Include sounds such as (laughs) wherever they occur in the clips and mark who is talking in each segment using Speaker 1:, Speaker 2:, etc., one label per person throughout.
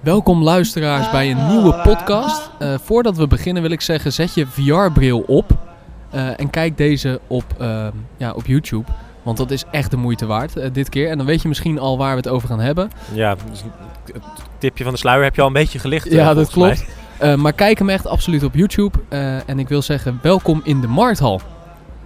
Speaker 1: Welkom luisteraars bij een nieuwe podcast. Eh, voordat we beginnen wil ik zeggen, zet je VR-bril op eh, en kijk deze op, eh, ja, op YouTube. Want dat is echt de moeite waard eh, dit keer. En dan weet je misschien al waar we het over gaan hebben.
Speaker 2: Ja, dus het tipje van de sluier heb je al een beetje gelicht.
Speaker 1: Ja, dat klopt. Maar kijk hem echt absoluut op YouTube. En ik wil zeggen, welkom in de Markthal.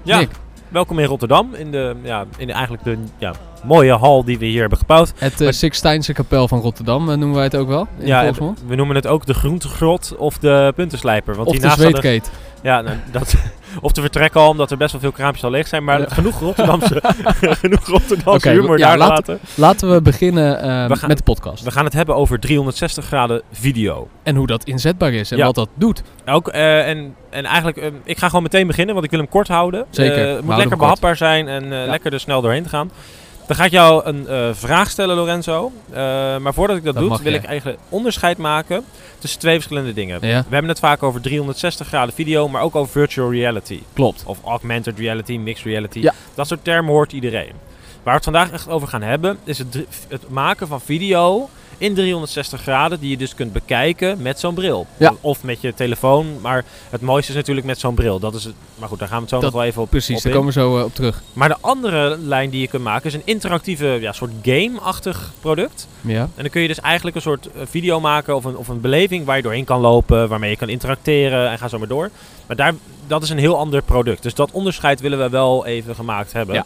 Speaker 2: Ja,
Speaker 1: Nick,
Speaker 2: welkom in Rotterdam. In, de, ja, in de, eigenlijk de ja, mooie hal die we hier hebben gebouwd.
Speaker 1: het uh, Sixtijnse kapel van Rotterdam eh, noemen wij het ook wel. In
Speaker 2: Ja, we noemen het ook de groentegrot of de puntenslijper. Want
Speaker 1: Of
Speaker 2: die
Speaker 1: de
Speaker 2: hadden-
Speaker 1: zweetkate.
Speaker 2: Ja, nou, (laughs) dat, of de vertrekken al, omdat er best wel veel kraampjes al leeg zijn. Maar
Speaker 1: Ja.
Speaker 2: genoeg Rotterdamse, (laughs) genoeg Rotterdamse humor
Speaker 1: ja,
Speaker 2: daar laten.
Speaker 1: Laten we beginnen eh,
Speaker 2: We gaan-
Speaker 1: met de podcast.
Speaker 2: We gaan het hebben over 360 graden video.
Speaker 1: En hoe dat inzetbaar is en
Speaker 2: Ja.
Speaker 1: wat dat doet.
Speaker 2: Ook, eh, en, en eigenlijk, eh, ik ga gewoon meteen beginnen, want ik wil hem kort houden.
Speaker 1: Zeker,
Speaker 2: Eh, het moet lekker
Speaker 1: kort.
Speaker 2: behapbaar zijn en lekker er snel doorheen te gaan. Dan ga ik jou een eh, vraag stellen, Lorenzo. Eh, maar voordat ik dat,
Speaker 1: Dat
Speaker 2: doe, wil
Speaker 1: jij.
Speaker 2: ik eigenlijk onderscheid maken tussen twee verschillende dingen.
Speaker 1: Ja,
Speaker 2: We hebben het vaak over 360 graden video, maar ook over virtual reality.
Speaker 1: klopt.
Speaker 2: Of augmented reality, mixed reality.
Speaker 1: Ja.
Speaker 2: Dat soort termen hoort iedereen. Waar we het vandaag echt over gaan hebben, is het, het maken van video in 360 graden, die je dus kunt bekijken met zo'n bril.
Speaker 1: Ja.
Speaker 2: Of met je telefoon, maar het mooiste is natuurlijk met zo'n bril. Dat is het, maar goed, daar gaan we het zo
Speaker 1: Dat-
Speaker 2: nog wel even op,
Speaker 1: Precies,
Speaker 2: op
Speaker 1: daar komen we zo eh, op terug.
Speaker 2: Maar de andere lijn die je kunt maken is een interactieve ja, soort game-achtig product.
Speaker 1: Ja,
Speaker 2: En dan kun je dus eigenlijk een soort eh, video maken of een, of een beleving waar je doorheen kan lopen, waarmee je kan interacteren en ga zo maar door. Maar daar, dat is een heel ander product. Dus dat onderscheid willen we wel even gemaakt hebben.
Speaker 1: Ja.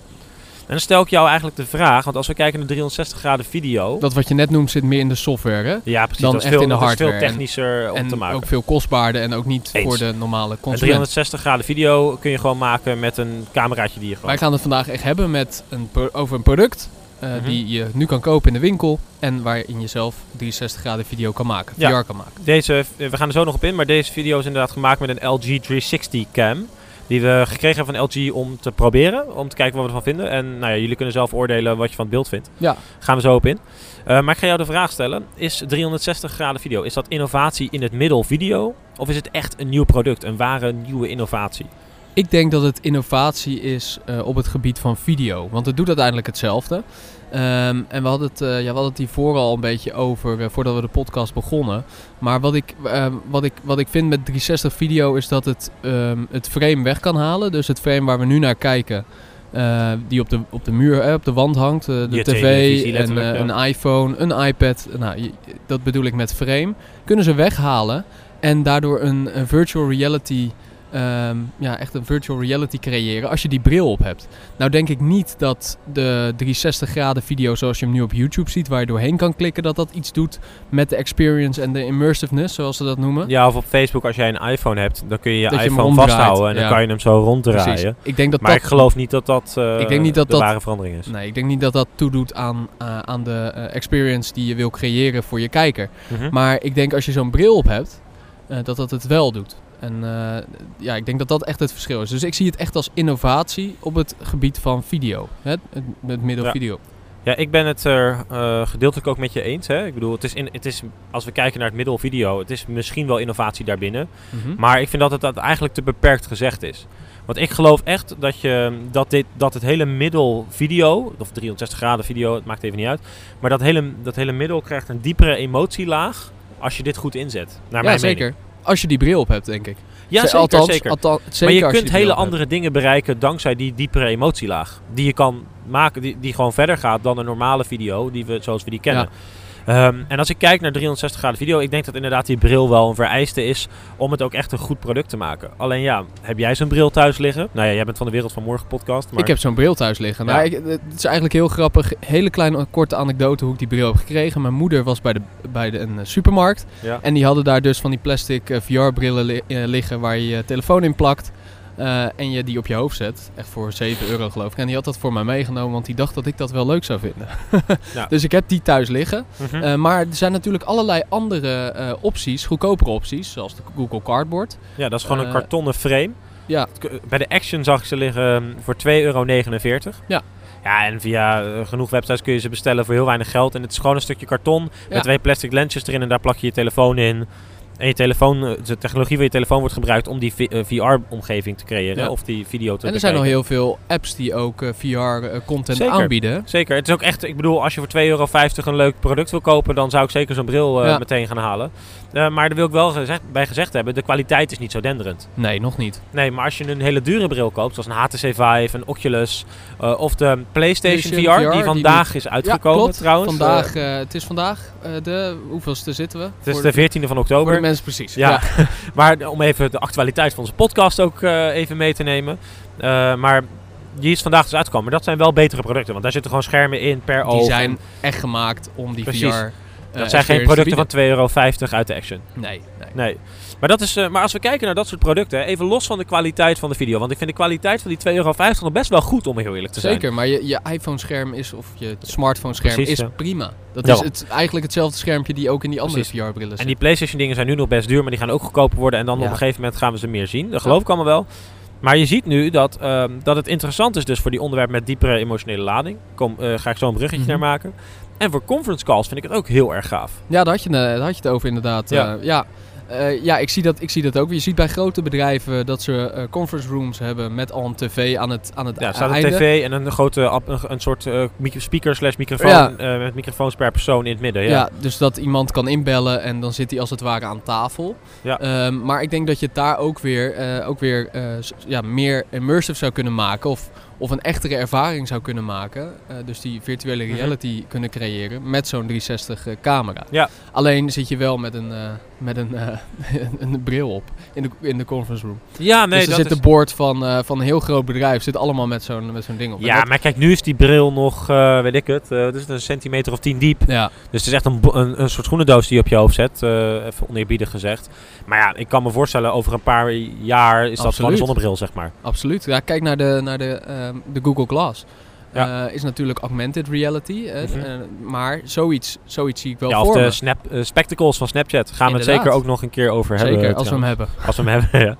Speaker 2: En dan stel ik jou eigenlijk de vraag, want als we kijken naar 360 graden video.
Speaker 1: dat wat je net noemt zit meer in de software, hè?
Speaker 2: ja, precies.
Speaker 1: dan
Speaker 2: dat is
Speaker 1: echt
Speaker 2: veel,
Speaker 1: in de
Speaker 2: veel.
Speaker 1: En-
Speaker 2: technischer om
Speaker 1: En
Speaker 2: te maken.
Speaker 1: ook veel kostbaarder en ook niet
Speaker 2: Eens.
Speaker 1: voor de normale
Speaker 2: Een
Speaker 1: consument.
Speaker 2: 360 graden video kun je gewoon maken met een cameraatje die je gewoon...
Speaker 1: Wij gaan het vandaag echt hebben met een over een product eh,
Speaker 2: Mhm.
Speaker 1: die je nu kan kopen in de winkel en waarin je zelf 360 graden video kan maken, VR kan maken.
Speaker 2: Deze, we gaan er zo nog op in, maar deze video is inderdaad gemaakt met een LG 360 cam. Die we gekregen hebben van LG om te proberen, om te kijken wat we ervan vinden. En nou ja, jullie kunnen zelf oordelen wat je van het beeld vindt.
Speaker 1: Ja.
Speaker 2: Gaan we zo op in. Eh, maar ik ga jou de vraag stellen, is 360 graden video, is dat innovatie in het middel video? Of is het echt een nieuw product, een ware nieuwe innovatie?
Speaker 1: Ik denk dat het innovatie is eh, op het gebied van video, want het doet uiteindelijk hetzelfde. Ehm, en we hadden, het, eh, ja, we hadden het hiervoor al een beetje over, eh, voordat we de podcast begonnen. Maar wat ik, ehm, wat ik, wat ik vind met 360 video is dat het ehm, het frame weg kan halen. Dus het frame waar we nu naar kijken, die op de, op de muur, eh, op de wand hangt. de
Speaker 2: Je
Speaker 1: tv, en,
Speaker 2: ja.
Speaker 1: een iPhone, een iPad. Nou, je- dat bedoel ik met frame. Kunnen ze weghalen en daardoor een, een virtual reality... ehm, ja, echt een virtual reality creëren als je die bril op hebt. Nou denk ik niet dat de 360 graden video zoals je hem nu op YouTube ziet, waar je doorheen kan klikken, dat dat iets doet met de experience en de immersiveness, zoals ze dat noemen.
Speaker 2: Ja, of op Facebook als jij een iPhone hebt, dan kun je je
Speaker 1: Dat
Speaker 2: iPhone vasthouden en dan
Speaker 1: ja.
Speaker 2: kan je hem zo ronddraaien.
Speaker 1: Precies. Ik denk dat
Speaker 2: Maar
Speaker 1: dat
Speaker 2: ik geloof niet dat dat,
Speaker 1: Ik denk niet dat
Speaker 2: de
Speaker 1: dat-
Speaker 2: ware verandering is.
Speaker 1: Nee, ik denk niet dat dat toedoet aan, eh, aan de eh, experience die je wil creëren voor je kijker.
Speaker 2: Mhm.
Speaker 1: Maar ik denk als je zo'n bril op hebt, dat dat het wel doet. En eh, ja, ik denk dat dat echt het verschil is. Dus ik zie het echt als innovatie op het gebied van video. Hè? Het, het middel
Speaker 2: Ja.
Speaker 1: video.
Speaker 2: Ja, ik ben het er eh, gedeeltelijk ook met je eens. Hè? Ik bedoel, het is in, het is, als we kijken naar het middel video, het is misschien wel innovatie daarbinnen.
Speaker 1: Mhm.
Speaker 2: Maar ik vind dat het dat eigenlijk te beperkt gezegd is. Want ik geloof echt dat, je, dat, dit, dat het hele middel video, of 360 graden video, het maakt even niet uit. Maar dat hele, dat hele middel krijgt een diepere emotielaag als je dit goed inzet. Naar
Speaker 1: ja,
Speaker 2: mijn
Speaker 1: zeker.
Speaker 2: mening.
Speaker 1: Als je die bril op hebt, denk ik.
Speaker 2: Ja,
Speaker 1: Ze-
Speaker 2: zeker,
Speaker 1: althans,
Speaker 2: zeker.
Speaker 1: althans, zeker
Speaker 2: maar je kunt hele
Speaker 1: hebt.
Speaker 2: andere dingen bereiken dankzij die diepere emotielaag. Die je kan maken, die, die gewoon verder gaat dan een normale video, die we, zoals we die kennen. Ehm, en als ik kijk naar 360 graden video, ik denk dat inderdaad die bril wel een vereiste is om het ook echt een goed product te maken. Alleen ja, heb jij zo'n bril thuis liggen? Nou ja, jij bent van de Wereld van Morgen podcast. Maar
Speaker 1: Ik heb zo'n bril thuis liggen.
Speaker 2: Ja.
Speaker 1: Nou, ik, het is eigenlijk heel grappig. Hele kleine korte anekdote hoe ik die bril heb gekregen. Mijn moeder was bij, de, bij de, een eh, supermarkt.
Speaker 2: ja.
Speaker 1: En die hadden daar dus van die plastic eh, VR-brillen li- eh, liggen waar je je telefoon in plakt. Eh, en je die op je hoofd zet. Echt voor 7 euro geloof ik. En die had dat voor mij meegenomen, want die dacht dat ik dat wel leuk zou vinden. (laughs)
Speaker 2: Ja.
Speaker 1: Dus ik heb die thuis liggen.
Speaker 2: Mhm.
Speaker 1: Eh, maar er zijn natuurlijk allerlei andere eh, opties, goedkopere opties. Zoals de Google Cardboard.
Speaker 2: ja, dat is gewoon een kartonnen frame.
Speaker 1: Ja,
Speaker 2: Bij de Action zag ik ze liggen ehm, voor 2,49 euro.
Speaker 1: Ja.
Speaker 2: Ja, en via genoeg websites kun je ze bestellen voor heel weinig geld. En het is gewoon een stukje karton
Speaker 1: Ja.
Speaker 2: met twee plastic lensjes erin en daar plak je je telefoon in. En je telefoon, eh, de technologie van je telefoon wordt gebruikt om die VR-omgeving te creëren.
Speaker 1: Ja.
Speaker 2: Of die video te
Speaker 1: En er zijn al heel veel apps die ook VR-content
Speaker 2: Zeker.
Speaker 1: aanbieden.
Speaker 2: Zeker. Het is ook echt, ik bedoel, als je voor 2,50 euro een leuk product wil kopen, dan zou ik zeker zo'n bril eh,
Speaker 1: Ja.
Speaker 2: meteen gaan halen. Eh, maar daar wil ik wel gezegd, bij gezegd hebben, de kwaliteit is niet zo denderend.
Speaker 1: Nee, nog niet.
Speaker 2: Nee, maar als je een hele dure bril koopt, zoals een HTC Vive, een Oculus of of de PlayStation VR,
Speaker 1: PlayStation VR,
Speaker 2: die
Speaker 1: die
Speaker 2: vandaag is uitgekomen
Speaker 1: ja, klopt.
Speaker 2: trouwens.
Speaker 1: Vandaag,
Speaker 2: Eh,
Speaker 1: eh, het is vandaag eh, de, hoeveelste zitten we?
Speaker 2: het is de 14e van oktober.
Speaker 1: Mensen precies.
Speaker 2: Ja. (laughs) maar om even de actualiteit van onze podcast ook eh, even mee te nemen. Eh, maar die is vandaag dus uitgekomen. Dat zijn wel betere producten, want daar zitten gewoon schermen in per oog.
Speaker 1: Die zijn echt gemaakt om die
Speaker 2: Precies.
Speaker 1: VR. Eh,
Speaker 2: dat zijn geen producten van 2,50 euro uit de Action.
Speaker 1: Nee, nee.
Speaker 2: Nee. Maar, dat is, eh, maar als we kijken naar dat soort producten, even los van de kwaliteit van de video. Want ik vind de kwaliteit van die 2,50 euro nog best wel goed om heel eerlijk te zijn.
Speaker 1: Zeker, maar je, je iPhone-scherm is, of je smartphone-scherm
Speaker 2: Precies,
Speaker 1: is
Speaker 2: ja.
Speaker 1: prima. Dat is het, eigenlijk hetzelfde schermpje die ook in die andere. VR-brillen
Speaker 2: En
Speaker 1: zit.
Speaker 2: die PlayStation dingen zijn nu nog best duur, maar die gaan ook goedkoper worden. En dan
Speaker 1: Ja.
Speaker 2: op een gegeven moment gaan we ze meer zien. Dat geloof ik allemaal wel. Maar je ziet nu dat, ehm, dat het interessant is dus voor die onderwerpen met diepere emotionele lading. Kom, eh, ga ik zo een bruggetje
Speaker 1: Mhm.
Speaker 2: naar maken. En voor conference calls vind ik het ook heel erg gaaf.
Speaker 1: Ja, daar had je, eh, daar had je het over inderdaad.
Speaker 2: Ja.
Speaker 1: Ja, ja. Eh, ja ik, zie dat, ik zie dat ook. Je ziet bij grote bedrijven dat ze eh, conference rooms hebben met al een tv aan het, aan het
Speaker 2: Ja, staat een tv en een grote app- een, een soort eh, micro- speaker slash microfoon
Speaker 1: Ja.
Speaker 2: eh, met microfoons per persoon in het midden. Ja.
Speaker 1: Ja. dus dat iemand kan inbellen en dan zit hij als het ware aan tafel.
Speaker 2: Ja.
Speaker 1: Ehm, maar ik denk dat je het daar ook weer, eh, ook weer eh, ja, meer immersive zou kunnen maken. Of, of een echtere ervaring zou kunnen maken. Eh, dus die virtuele
Speaker 2: Mhm.
Speaker 1: reality kunnen creëren met zo'n 360 eh, camera.
Speaker 2: Ja.
Speaker 1: Alleen zit je wel met een, eh, met een, (laughs) een bril op in de, in de conference room.
Speaker 2: Ja, nee,
Speaker 1: dus er
Speaker 2: dat
Speaker 1: zit
Speaker 2: is...
Speaker 1: de board van, van een heel groot bedrijf zit allemaal met zo'n met zo'n ding op.
Speaker 2: Ja,
Speaker 1: dat-
Speaker 2: maar kijk, nu is die bril nog, weet ik het, het, een centimeter of tien diep.
Speaker 1: ja.
Speaker 2: Dus het is echt een, een, een soort schoenendoos die je op je hoofd zet, even oneerbiedig gezegd. Maar ja, ik kan me voorstellen, over een paar jaar is dat gewoon een zonnebril, zeg maar.
Speaker 1: Absoluut. Ja, kijk naar de, naar de, de Google Glass.
Speaker 2: Ja.
Speaker 1: Eh, is natuurlijk augmented reality.
Speaker 2: Mhm.
Speaker 1: eh, maar zoiets, zoiets zie ik wel
Speaker 2: Ja, of
Speaker 1: voor
Speaker 2: de
Speaker 1: me.
Speaker 2: snap, eh, spectacles van Snapchat. Gaan we het zeker ook nog een keer over hebben.
Speaker 1: Zeker, als we hem hebben.
Speaker 2: Als we hem hebben, (laughs) ja.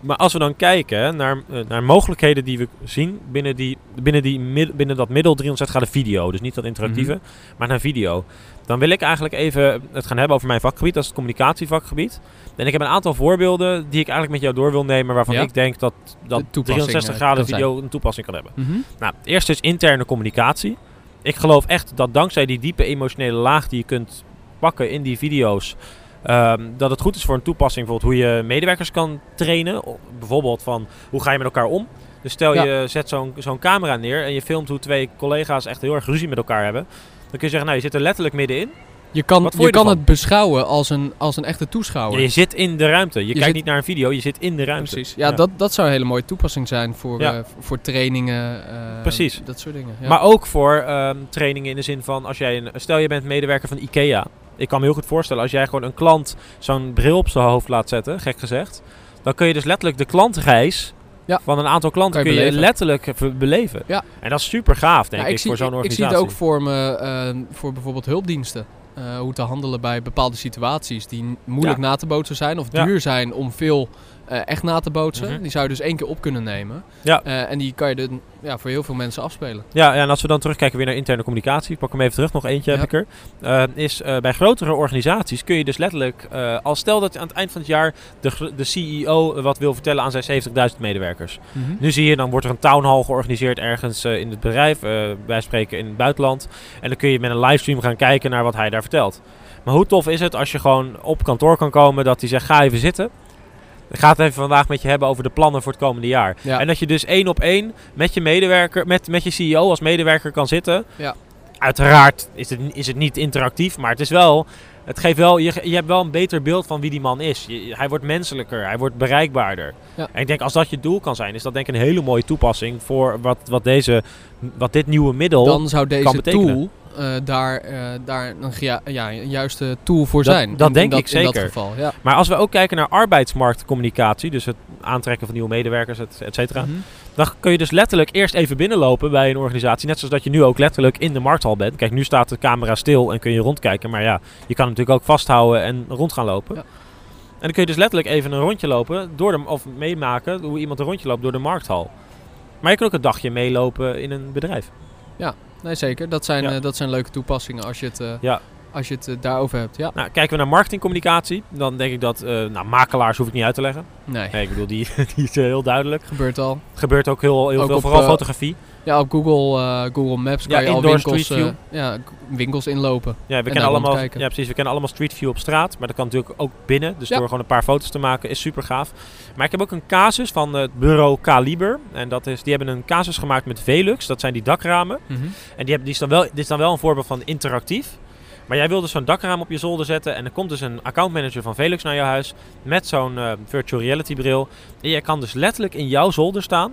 Speaker 2: Maar als we dan kijken naar, naar mogelijkheden die we zien binnen, die, binnen, die, binnen dat middel 360 graden video, dus niet dat interactieve,
Speaker 1: Mhm.
Speaker 2: maar naar video, dan wil ik eigenlijk even het gaan hebben over mijn vakgebied, dat is het communicatievakgebied. En ik heb een aantal voorbeelden die ik eigenlijk met jou door wil nemen, waarvan
Speaker 1: Ja.
Speaker 2: ik denk dat, dat
Speaker 1: De toepassing,
Speaker 2: 360
Speaker 1: eh,
Speaker 2: graden video een toepassing kan hebben.
Speaker 1: Mhm.
Speaker 2: Nou, het eerste is interne communicatie. Ik geloof echt dat dankzij die diepe emotionele laag die je kunt pakken in die video's, ehm, dat het goed is voor een toepassing, bijvoorbeeld hoe je medewerkers kan trainen. Bijvoorbeeld van hoe ga je met elkaar om. Dus stel
Speaker 1: Ja.
Speaker 2: je zet zo'n zo'n camera neer en je filmt hoe twee collega's echt heel erg ruzie met elkaar hebben. Dan kun je zeggen, nou je zit er letterlijk middenin.
Speaker 1: Je kan, je kan het beschouwen als een, als een echte toeschouwer.
Speaker 2: Ja, je zit in de ruimte. Je, kijkt
Speaker 1: zit-
Speaker 2: niet naar een video, je zit in de ruimte.
Speaker 1: Precies. Ja, Dat, dat zou een hele mooie toepassing zijn voor,
Speaker 2: Ja.
Speaker 1: eh, voor trainingen. eh,
Speaker 2: Precies.
Speaker 1: Dat soort dingen. Ja.
Speaker 2: Maar ook voor ehm, trainingen in de zin van, als jij een, stel je bent medewerker van IKEA. Ik kan me heel goed voorstellen, als jij gewoon een klant zo'n bril op zijn hoofd laat zetten, gek gezegd. Dan kun je dus letterlijk de klantreis
Speaker 1: Ja.
Speaker 2: van een aantal klanten
Speaker 1: je
Speaker 2: kun je letterlijk even beleven.
Speaker 1: Ja.
Speaker 2: En dat is super gaaf, denk
Speaker 1: Ja,
Speaker 2: ik,
Speaker 1: zie,
Speaker 2: voor zo'n
Speaker 1: ik- ik
Speaker 2: organisatie.
Speaker 1: zie het ook voor me eh, voor bijvoorbeeld hulpdiensten. Eh, hoe te handelen bij bepaalde situaties die moeilijk na te bootsen zijn of duur zijn om veel echt na te bootsen.
Speaker 2: Mhm.
Speaker 1: Die zou je dus één keer op kunnen nemen.
Speaker 2: Ja.
Speaker 1: Eh, en die kan je dan, ja, voor heel veel mensen afspelen.
Speaker 2: Ja, ja, en als we dan terugkijken weer naar interne communicatie, ik pak hem even terug, nog eentje
Speaker 1: Ja.
Speaker 2: heb ik er. Eh, is eh, bij grotere organisaties kun je dus letterlijk, eh als stel dat aan het eind van het jaar de, de CEO wat wil vertellen aan zijn 70.000 medewerkers. Nu zie je, dan wordt er een town hall georganiseerd ergens eh, in het bedrijf, eh, wij spreken in het buitenland. En dan kun je met een livestream gaan kijken naar wat hij daar vertelt. Maar hoe tof is het als je gewoon op kantoor kan komen dat hij zegt, ga even zitten. Ik ga het even vandaag met je hebben over de plannen voor het komende jaar.
Speaker 1: Ja.
Speaker 2: En dat je dus één op één met je medewerker, met, met je CEO als medewerker kan zitten.
Speaker 1: Ja.
Speaker 2: Uiteraard is het, is het niet interactief, maar het is wel. Het geeft wel, je, je hebt wel een beter beeld van wie die man is. Je- hij wordt menselijker, hij wordt bereikbaarder.
Speaker 1: Ja.
Speaker 2: En ik denk als dat je doel kan zijn, is dat denk ik een hele mooie toepassing voor wat, wat, deze, wat dit nieuwe middel.
Speaker 1: Dan zou deze
Speaker 2: betekenen.
Speaker 1: tool eh, daar, eh, daar een, ja, een juiste tool voor
Speaker 2: Dat-
Speaker 1: zijn.
Speaker 2: dat
Speaker 1: in,
Speaker 2: denk
Speaker 1: in
Speaker 2: ik
Speaker 1: In dat
Speaker 2: zeker.
Speaker 1: geval, ja.
Speaker 2: Maar als we ook kijken naar arbeidsmarktcommunicatie, dus het aantrekken van nieuwe medewerkers, et, et cetera.
Speaker 1: Mhm.
Speaker 2: Dan kun je dus letterlijk eerst even binnenlopen bij een organisatie. Net zoals dat je nu ook letterlijk in de markthal bent. Kijk, nu staat de camera stil en kun je rondkijken. Maar ja, je kan natuurlijk ook vasthouden en rond gaan lopen.
Speaker 1: Ja.
Speaker 2: En dan kun je dus letterlijk even een rondje lopen. Door de, of meemaken hoe iemand een rondje loopt door de markthal. Maar je kan ook een dagje meelopen in een bedrijf.
Speaker 1: Nee, zeker. Dat zijn,
Speaker 2: Ja.
Speaker 1: eh, dat zijn leuke toepassingen als je het, eh,
Speaker 2: Ja.
Speaker 1: Als je het eh, daarover hebt, ja.
Speaker 2: Nou, kijken we naar marketingcommunicatie, dan denk ik dat, eh, nou, makelaars hoef ik niet uit te leggen.
Speaker 1: Nee,
Speaker 2: Nee, ik bedoel, die, (laughs) die is eh, heel duidelijk.
Speaker 1: gebeurt al.
Speaker 2: Gebeurt ook heel, heel
Speaker 1: Ook
Speaker 2: veel,
Speaker 1: op,
Speaker 2: vooral fotografie.
Speaker 1: Ja, op Google, Google Maps kan
Speaker 2: Ja,
Speaker 1: je al winkels, ja, winkels inlopen.
Speaker 2: Ja, we
Speaker 1: en
Speaker 2: kennen allemaal, ja, precies, we kennen allemaal Street View op straat, maar dat kan natuurlijk ook binnen. Dus
Speaker 1: Ja.
Speaker 2: door gewoon een paar foto's te maken is super gaaf. Maar ik heb ook een casus van het bureau Kaliber. En dat is, die hebben een casus gemaakt met Velux, dat zijn die dakramen.
Speaker 1: Mhm.
Speaker 2: En die, hebben, die is dan wel, dit is dan wel een voorbeeld van interactief. Maar jij wil dus zo'n dakraam op je zolder zetten. En er komt dus een accountmanager van Velux naar jouw huis. Met zo'n eh, virtual reality bril. En jij kan dus letterlijk in jouw zolder staan.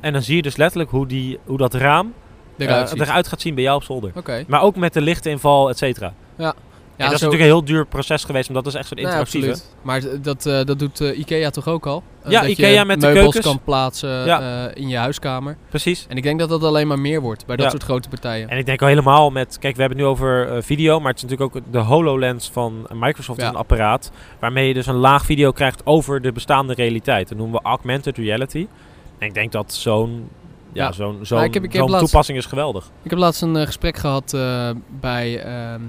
Speaker 2: En dan zie je dus letterlijk hoe, die, hoe dat raam eh,
Speaker 1: Eruit ziet.
Speaker 2: eruit gaat zien bij jou op zolder. Maar ook met de lichtinval, et cetera.
Speaker 1: Ja,
Speaker 2: en dat is
Speaker 1: zo-
Speaker 2: natuurlijk een heel duur proces geweest. Maar dat is echt zo'n interactieve.
Speaker 1: Maar dat, eh, dat doet eh, Ikea toch ook al? Eh,
Speaker 2: Ja,
Speaker 1: dat
Speaker 2: Ikea
Speaker 1: je
Speaker 2: met de
Speaker 1: meubels
Speaker 2: keukens.
Speaker 1: kan plaatsen
Speaker 2: Ja.
Speaker 1: in je huiskamer.
Speaker 2: Precies.
Speaker 1: En ik denk dat dat alleen maar meer wordt bij dat
Speaker 2: Ja.
Speaker 1: soort grote partijen.
Speaker 2: En ik denk al helemaal met... Kijk, we hebben het nu over video. Maar het is natuurlijk ook de HoloLens van Microsoft. is
Speaker 1: Ja.
Speaker 2: een apparaat waarmee je dus een laag video krijgt over de bestaande realiteit. Dat noemen we augmented reality. En ik denk dat zo'n... Ja,
Speaker 1: Ja.
Speaker 2: zo'n
Speaker 1: Nou, laatst-
Speaker 2: toepassing is geweldig.
Speaker 1: Ik heb laatst een gesprek gehad eh, bij, ehm, eh,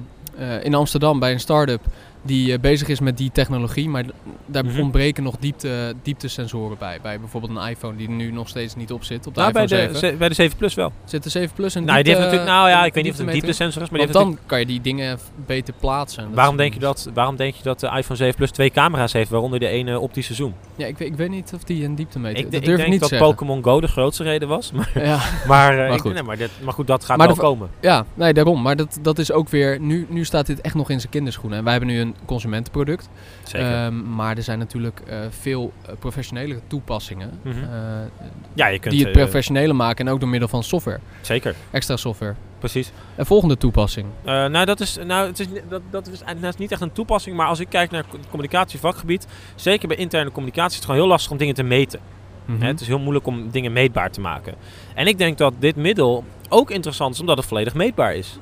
Speaker 1: in Amsterdam bij een start-up die eh, bezig is met die technologie. Maar daar
Speaker 2: Mhm.
Speaker 1: ontbreken nog diepte, dieptesensoren bij. Bij bijvoorbeeld een iPhone die er nu nog steeds niet op zit. Op de
Speaker 2: Nou, bij,
Speaker 1: iPhone
Speaker 2: de,
Speaker 1: 7.
Speaker 2: ze- bij de 7 Plus wel.
Speaker 1: Zit de 7 Plus een
Speaker 2: nou, die heeft natuurlijk, nou ja, ik weet niet of het een dieptesensor is. Maar
Speaker 1: Want
Speaker 2: heeft
Speaker 1: dan kan je die dingen beter plaatsen. Dat
Speaker 2: Waarom denk, je dat, waarom denk je dat de iPhone 7 Plus twee camera's heeft, waaronder de ene optische zoom?
Speaker 1: Ja, ik, weet- ik weet niet of die een dieptemeter...
Speaker 2: Ik,
Speaker 1: dat
Speaker 2: ik
Speaker 1: durf ik
Speaker 2: denk
Speaker 1: niet
Speaker 2: dat
Speaker 1: te.
Speaker 2: Pokémon Go de grootste reden was. Maar, (laughs)
Speaker 1: Ja, (laughs)
Speaker 2: maar, eh,
Speaker 1: Maar goed.
Speaker 2: nee, maar, dit, maar goed, dat gaat
Speaker 1: Maar
Speaker 2: wel komen.
Speaker 1: ja, nee, daarom. Maar dat, dat is ook weer... Nu, nu staat dit echt nog in zijn kinderschoenen. En wij hebben nu een consumentenproduct.
Speaker 2: Zeker.
Speaker 1: Ehm, maar er zijn natuurlijk eh, veel eh, professionele toepassingen. Eh,
Speaker 2: ja, je kunt...
Speaker 1: die het professioneler maken. En ook door middel van software.
Speaker 2: zeker,
Speaker 1: Extra software.
Speaker 2: precies.
Speaker 1: En volgende toepassing.
Speaker 2: Nou, dat is, nou het is, dat, dat, is, dat is niet echt een toepassing, maar als ik kijk naar het communicatievakgebied, zeker bij interne communicatie, is het gewoon heel lastig om dingen te meten.
Speaker 1: Mhm.
Speaker 2: Het is heel moeilijk om dingen meetbaar te maken. En ik denk dat dit middel ook interessant is omdat het volledig meetbaar is.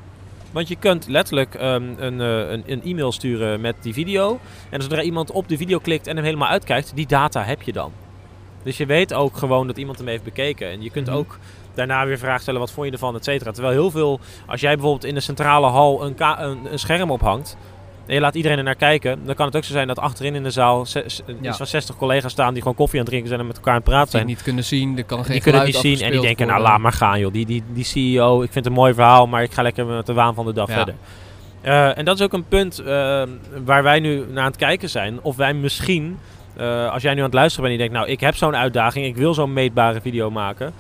Speaker 2: Want je kunt letterlijk ehm, een, eh, een, een e-mail sturen met die video. En zodra iemand op de video klikt en hem helemaal uitkijkt, die data heb je dan. Dus je weet ook gewoon dat iemand hem heeft bekeken. En je kunt
Speaker 1: Mhm.
Speaker 2: ook daarna weer vragen stellen, wat vond je ervan, et cetera. Terwijl heel veel, als jij bijvoorbeeld in de centrale hal een, ka- een, een scherm ophangt... en je laat iedereen er naar kijken... dan kan het ook zo zijn dat achterin in de zaal
Speaker 1: Ja.
Speaker 2: iets van 60 collega's staan... die gewoon koffie aan het drinken zijn en met elkaar aan het praten
Speaker 1: Die
Speaker 2: zijn.
Speaker 1: niet kunnen zien. Er kan geen
Speaker 2: Die kunnen niet zien en die denken, nou laat maar gaan joh. Die, die, die CEO, ik vind het een mooi verhaal, maar ik ga lekker met de waan van de dag
Speaker 1: Ja.
Speaker 2: verder. Eh, en dat is ook een punt eh, waar wij nu naar aan het kijken zijn. Of wij misschien, eh, als jij nu aan het luisteren bent en je denkt, nou ik heb zo'n uitdaging, ik wil zo'n meetbare video maken.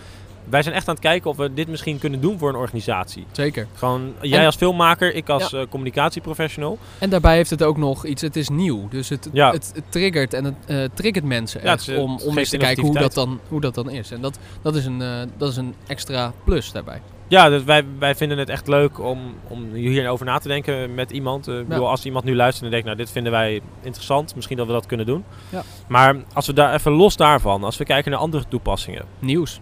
Speaker 2: Wij zijn echt aan het kijken of we dit misschien kunnen doen voor een organisatie.
Speaker 1: Zeker.
Speaker 2: Gewoon jij
Speaker 1: En-
Speaker 2: als filmmaker, ik als eh, communicatieprofessional.
Speaker 1: En daarbij heeft het ook nog iets, het is nieuw. Dus het,
Speaker 2: Ja.
Speaker 1: het, het triggert en het eh, triggert mensen
Speaker 2: Ja,
Speaker 1: echt
Speaker 2: eh,
Speaker 1: om, om eens te kijken hoe dat, dan, hoe dat dan is. En dat, dat, is een, dat is een extra plus daarbij.
Speaker 2: Ja, dus wij, wij vinden het echt leuk om, om hierover na te denken met iemand. Ik bedoel, als iemand nu luistert en denkt, nou dit vinden wij interessant, misschien dat we dat kunnen doen.
Speaker 1: Ja.
Speaker 2: Maar als we daar even los daarvan, als we kijken naar andere toepassingen.
Speaker 1: Nieuws.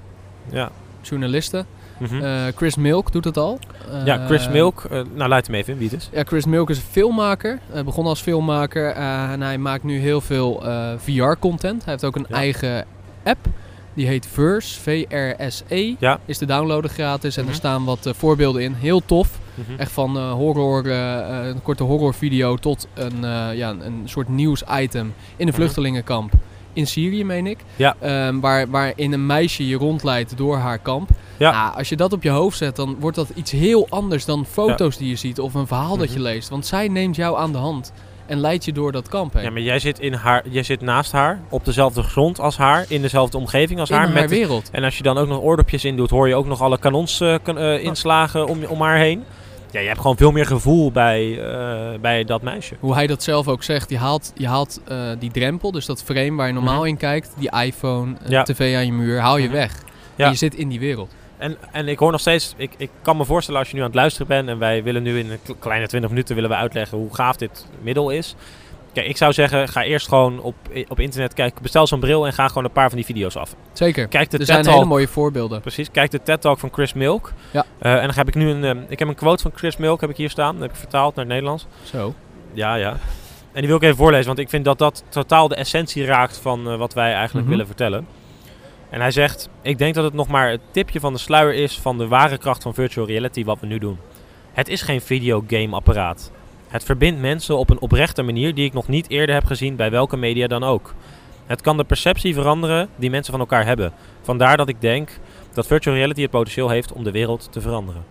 Speaker 2: Ja,
Speaker 1: Journalisten.
Speaker 2: Mhm.
Speaker 1: Eh, Chris Milk doet het al.
Speaker 2: ja Chris
Speaker 1: Eh,
Speaker 2: Milk, eh, nou leid hem even in, wie het is.
Speaker 1: Ja, Chris Milk is een filmmaker. Hij begon als filmmaker en hij maakt nu heel veel VR-content. Hij heeft ook een
Speaker 2: Ja.
Speaker 1: eigen app. Die heet Verse, V-R-S-E.
Speaker 2: Ja.
Speaker 1: Is te downloaden gratis en
Speaker 2: Mhm.
Speaker 1: er staan wat voorbeelden in. Heel tof.
Speaker 2: Mhm.
Speaker 1: Echt van horror, een korte horrorvideo tot een, ja, een soort nieuwsitem in een vluchtelingenkamp in Syrië, meen ik.
Speaker 2: Ja.
Speaker 1: Ehm, waar, waarin een meisje je rondleidt door haar kamp.
Speaker 2: Ja.
Speaker 1: Nou, als je dat op je hoofd zet, dan wordt dat iets heel anders dan foto's die je ziet of een verhaal dat je
Speaker 2: Mhm.
Speaker 1: leest. Want zij neemt jou aan de hand en leidt je door dat kamp heen.
Speaker 2: Ja, maar jij zit, in haar, jij zit naast haar, op dezelfde grond als haar, in dezelfde omgeving als
Speaker 1: in
Speaker 2: haar.
Speaker 1: haar,
Speaker 2: met
Speaker 1: wereld.
Speaker 2: en als je dan ook nog oordopjes in doet, hoor je ook nog alle kanonsinslagen om, om haar heen. Ja, je hebt gewoon veel meer gevoel bij, eh, bij dat meisje.
Speaker 1: Hoe hij dat zelf ook zegt, je haalt, je haalt eh, die drempel, dus dat frame waar je normaal
Speaker 2: Mhm.
Speaker 1: in kijkt, die iPhone, eh,
Speaker 2: Ja.
Speaker 1: tv aan je muur, haal je
Speaker 2: Mhm.
Speaker 1: weg.
Speaker 2: Ja.
Speaker 1: En je zit in die wereld.
Speaker 2: En, en ik hoor nog steeds, ik, ik kan me voorstellen als je nu aan het luisteren bent en wij willen nu in een kle- kleine 20 minuten willen we uitleggen hoe gaaf dit middel is. Kijk, ik zou zeggen, ga eerst gewoon op, op internet kijken, bestel zo'n bril en ga gewoon een paar van die video's af.
Speaker 1: Zeker.
Speaker 2: Kijk de
Speaker 1: er zijn hele mooie voorbeelden.
Speaker 2: precies, kijk de TED Talk van Chris Milk.
Speaker 1: Ja.
Speaker 2: Eh, en dan heb ik nu een, eh, ik heb een quote van Chris Milk heb ik hier staan, dat heb ik vertaald naar het Nederlands.
Speaker 1: Zo.
Speaker 2: Ja, ja. En die wil ik even voorlezen, want ik vind dat dat totaal de essentie raakt van eh, wat wij eigenlijk
Speaker 1: Mhm.
Speaker 2: willen vertellen. En hij zegt: Ik denk dat het nog maar het tipje van de sluier is van de ware kracht van virtual reality wat we nu doen. Het is geen videogame-apparaat. Het verbindt mensen op een oprechte manier die ik nog niet eerder heb gezien bij welke media dan ook. Het kan de perceptie veranderen die mensen van elkaar hebben. Vandaar dat ik denk dat virtual reality het potentieel heeft om de wereld te veranderen.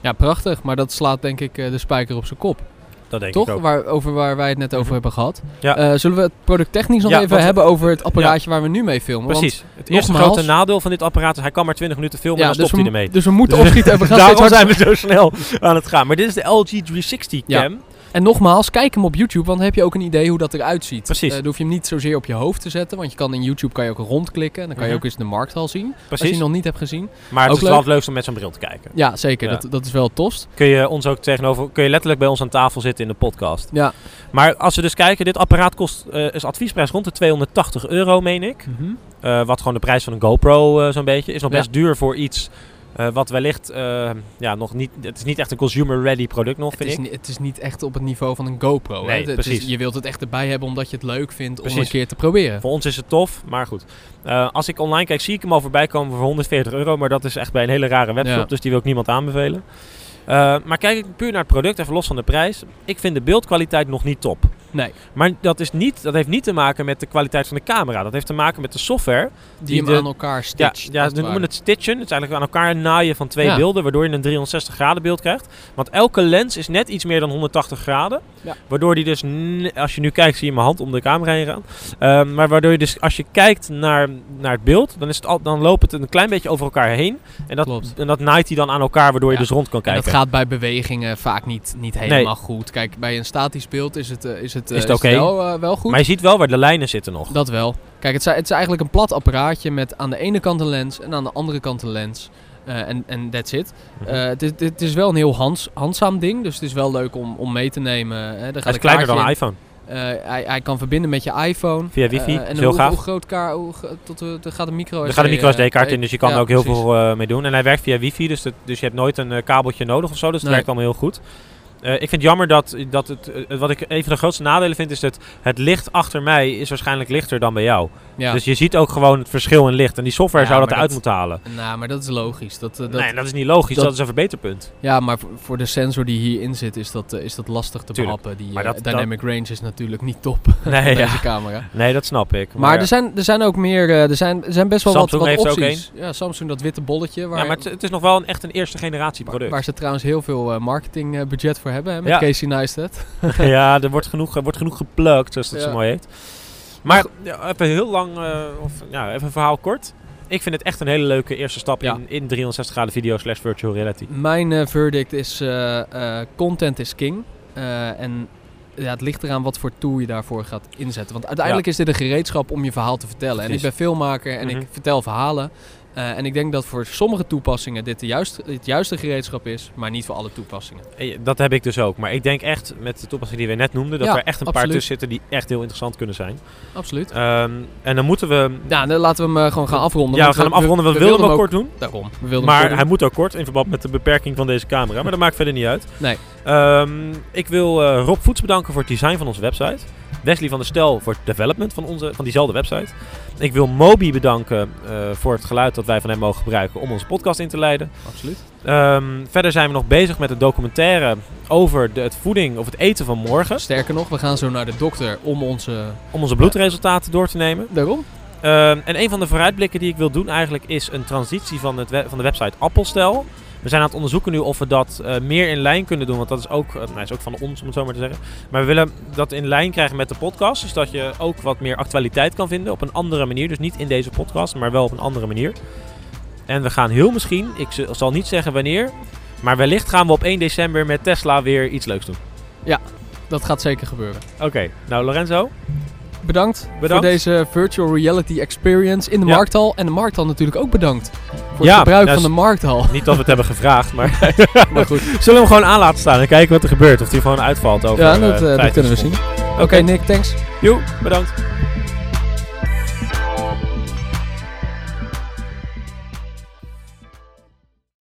Speaker 1: Ja, prachtig. Maar dat slaat denk ik eh, de spijker op zijn kop.
Speaker 2: Dat denk
Speaker 1: Toch?
Speaker 2: ik ook.
Speaker 1: Waar, over waar wij het net over
Speaker 2: Mhm.
Speaker 1: hebben gehad.
Speaker 2: Ja.
Speaker 1: Eh, zullen we het producttechnisch nog
Speaker 2: Ja,
Speaker 1: even
Speaker 2: want-
Speaker 1: hebben over het apparaatje waar we nu mee filmen? Want-
Speaker 2: Precies. Het eerste
Speaker 1: nogmaals-
Speaker 2: grote nadeel van dit apparaat is hij kan maar 20 minuten filmen en dan
Speaker 1: dus,
Speaker 2: stopt hij ermee.
Speaker 1: dus we moeten opschieten en we gaan steeds
Speaker 2: Daarom zijn we zo snel aan het gaan. Maar dit is de LG 360
Speaker 1: Ja.
Speaker 2: cam.
Speaker 1: En nogmaals, kijk hem op YouTube, want dan heb je ook een idee hoe dat eruit ziet.
Speaker 2: Precies.
Speaker 1: Eh, dan hoef je hem niet zozeer op je hoofd te zetten, want je kan in YouTube kan je ook rondklikken. En dan kan je
Speaker 2: Mhm.
Speaker 1: ook eens de markthal zien, als je
Speaker 2: Precies.
Speaker 1: hem nog niet hebt gezien.
Speaker 2: Maar het
Speaker 1: Ook
Speaker 2: is wel het leukste om met zo'n bril te kijken.
Speaker 1: Ja, zeker.
Speaker 2: Ja.
Speaker 1: Dat, dat is wel tofst.
Speaker 2: Kun je ons ook tegenover, kun je letterlijk bij ons aan tafel zitten in de podcast.
Speaker 1: Ja.
Speaker 2: Maar als we dus kijken, dit apparaat kost, eh, is adviesprijs rond de 280 euro, meen ik.
Speaker 1: Mhm.
Speaker 2: Eh, wat gewoon de prijs van een GoPro zo'n beetje. Is nog
Speaker 1: Ja.
Speaker 2: best duur voor iets eh, wat wellicht, eh, ja, nog niet, het is niet echt een consumer-ready product nog,
Speaker 1: Het
Speaker 2: vind
Speaker 1: is,
Speaker 2: ik.
Speaker 1: het is niet echt op het niveau van een GoPro. hè.
Speaker 2: Nee,
Speaker 1: Het- het is-
Speaker 2: precies.
Speaker 1: je wilt het echt erbij hebben omdat je het leuk vindt om
Speaker 2: Precies.
Speaker 1: een keer te proberen.
Speaker 2: Voor ons is het tof, maar goed. Eh, als ik online kijk, zie ik hem al voorbij komen voor 140 euro. Maar dat is echt bij een hele rare webshop,
Speaker 1: Ja.
Speaker 2: dus die wil ik niemand aanbevelen. Maar kijk ik puur naar het product, even los van de prijs. Ik vind de beeldkwaliteit nog niet top.
Speaker 1: Nee,
Speaker 2: Maar dat, is niet, dat heeft niet te maken met de kwaliteit van de camera. Dat heeft te maken met de software.
Speaker 1: die,
Speaker 2: Die
Speaker 1: hem
Speaker 2: de-
Speaker 1: aan elkaar
Speaker 2: Ja,
Speaker 1: stitcht.
Speaker 2: ja
Speaker 1: als
Speaker 2: ze noemen het stitchen. Het is eigenlijk aan elkaar naaien van twee
Speaker 1: Ja.
Speaker 2: beelden, waardoor je een 360 graden beeld krijgt. Want elke lens is net iets meer dan 180 graden.
Speaker 1: Ja.
Speaker 2: Waardoor die dus, als je nu kijkt, zie je mijn hand om de camera heen gaan. Ehm, maar waardoor je dus, als je kijkt naar, naar het beeld, dan, is het al, dan loopt het een klein beetje over elkaar heen. En dat,
Speaker 1: Klopt.
Speaker 2: en dat naait hij dan aan elkaar, waardoor je
Speaker 1: Ja.
Speaker 2: dus rond kan
Speaker 1: En
Speaker 2: kijken.
Speaker 1: dat gaat bij bewegingen vaak niet, niet helemaal goed. Kijk, bij een statisch beeld is het, eh, is het, eh,
Speaker 2: Is het
Speaker 1: wel, eh, wel goed.
Speaker 2: Maar je ziet wel waar de lijnen zitten nog.
Speaker 1: Dat wel. Kijk, het is, het is eigenlijk een plat apparaatje met aan de ene kant een lens en aan de andere kant een lens. Eh, En en that's it.
Speaker 2: Mhm.
Speaker 1: Het, is, het is wel een heel hands, handzaam ding, dus het is wel leuk om, om mee te nemen. Hè. Gaat
Speaker 2: hij is kleiner dan een iPhone.
Speaker 1: Hij, hij kan verbinden met je iPhone.
Speaker 2: Via wifi,
Speaker 1: en
Speaker 2: heel
Speaker 1: hoe,
Speaker 2: gaaf.
Speaker 1: hoe groot kaart, hoe, tot, er gaat een micro
Speaker 2: Er gaat een micro SD-kaart in, dus je kan
Speaker 1: ja,
Speaker 2: er ook heel
Speaker 1: precies.
Speaker 2: veel mee doen. En hij werkt via wifi, dus, dat, dus je hebt nooit een kabeltje nodig of zo. Dus het
Speaker 1: Nee.
Speaker 2: werkt allemaal heel goed. Eh, ik vind het jammer dat, dat het, eh, wat ik een van de grootste nadelen vind, is dat het licht achter mij is waarschijnlijk lichter dan bij jou.
Speaker 1: Ja.
Speaker 2: Dus je ziet ook gewoon het verschil in licht. En die software
Speaker 1: Ja,
Speaker 2: zou dat
Speaker 1: maar
Speaker 2: eruit
Speaker 1: dat-
Speaker 2: moeten halen.
Speaker 1: Nou, maar dat is logisch. Dat, eh, dat,
Speaker 2: nee, dat is niet logisch. Dat,
Speaker 1: dat-
Speaker 2: is een verbeterpunt.
Speaker 1: Ja, maar voor, de sensor die hierin zit, is dat, is dat lastig te
Speaker 2: Tuurlijk.
Speaker 1: behappen. Die
Speaker 2: Maar dat-
Speaker 1: dynamic range is natuurlijk niet top (laughs)
Speaker 2: Nee, ja.
Speaker 1: deze camera.
Speaker 2: nee, dat snap ik.
Speaker 1: Maar, er, zijn, er zijn ook meer, er, zijn, er zijn best wel
Speaker 2: Samsung
Speaker 1: wat, wat
Speaker 2: heeft ook
Speaker 1: opties. Ja, Samsung, dat witte bolletje. Waar,
Speaker 2: ja, maar het, het is nog wel een, echt een eerste generatie
Speaker 1: waar,
Speaker 2: product.
Speaker 1: waar ze trouwens heel veel marketingbudget voor hebben, hè, met
Speaker 2: Ja.
Speaker 1: Casey Neistat. (laughs)
Speaker 2: ja, er wordt genoeg, er wordt genoeg geplukt, zoals dat
Speaker 1: Ja.
Speaker 2: zo mooi heet. Maar ja, even heel lang, eh, of ja, even een verhaal kort. Ik vind het echt een hele leuke eerste stap in, in 360 graden video slash virtual reality.
Speaker 1: Mijn eh, verdict is, eh, content is king. En ja, het ligt eraan wat voor tool je daarvoor gaat inzetten. Want uiteindelijk is dit een gereedschap om je verhaal te vertellen. En ik ben filmmaker en
Speaker 2: Mhm.
Speaker 1: ik vertel verhalen. Eh, en ik denk dat voor sommige toepassingen dit de juiste, het juiste gereedschap is, maar niet voor alle toepassingen.
Speaker 2: Eh, Dat heb ik dus ook. Maar ik denk echt, met de toepassing die we net noemden, dat
Speaker 1: Ja,
Speaker 2: er echt een paar tussen zitten die echt heel interessant kunnen zijn.
Speaker 1: Absoluut.
Speaker 2: Ehm, en dan moeten we...
Speaker 1: Ja, dan laten we hem eh, gewoon gaan afronden.
Speaker 2: Ja, we gaan hem afronden. We, wilden
Speaker 1: wilden
Speaker 2: hem ook kort doen.
Speaker 1: Daarom. We wilden
Speaker 2: Maar
Speaker 1: doen.
Speaker 2: hij moet ook kort in verband met de beperking van deze camera. Maar dat maakt verder niet uit.
Speaker 1: Nee.
Speaker 2: Ehm, ik wil eh, Rob Voets bedanken voor het design van onze website. Wesley van der Stel voor het development van, onze, van diezelfde website. Ik wil Moby bedanken eh, voor het geluid dat wij van hem mogen gebruiken om onze podcast in te leiden.
Speaker 1: Absoluut.
Speaker 2: Ehm, verder zijn we nog bezig met een documentaire over de, het voeding of het eten van morgen.
Speaker 1: Sterker nog, we gaan zo naar de dokter om onze...
Speaker 2: Om onze bloedresultaten door te nemen.
Speaker 1: Daarom?
Speaker 2: Ehm, en een van de vooruitblikken die ik wil doen eigenlijk is een transitie van, het we- van de website Appelstel. We zijn aan het onderzoeken nu of we dat eh, meer in lijn kunnen doen. Want dat is ook, eh, nou, is ook van ons, om het zo maar te zeggen. Maar we willen dat in lijn krijgen met de podcast. Dus dat je ook wat meer actualiteit kan vinden op een andere manier. Dus niet in deze podcast, maar wel op een andere manier. En we gaan heel misschien, ik zal niet zeggen wanneer. Maar wellicht gaan we op 1 december met Tesla weer iets leuks doen.
Speaker 1: Dat gaat zeker gebeuren.
Speaker 2: Oké, nou Lorenzo.
Speaker 1: Bedankt,
Speaker 2: Bedankt.
Speaker 1: voor deze virtual reality experience in de
Speaker 2: Ja.
Speaker 1: markthal. En de markthal natuurlijk ook bedankt. Voor
Speaker 2: Ja,
Speaker 1: het gebruik van de markthal.
Speaker 2: Niet dat we het hebben gevraagd, maar (laughs)
Speaker 1: maar goed, (laughs)
Speaker 2: zullen we hem gewoon aan laten staan en kijken wat er gebeurt. Of die gewoon uitvalt over
Speaker 1: ja,
Speaker 2: eh,
Speaker 1: dat, eh, dat
Speaker 2: 50
Speaker 1: kunnen we zien. Oké, Nick, thanks.
Speaker 2: Joe, bedankt.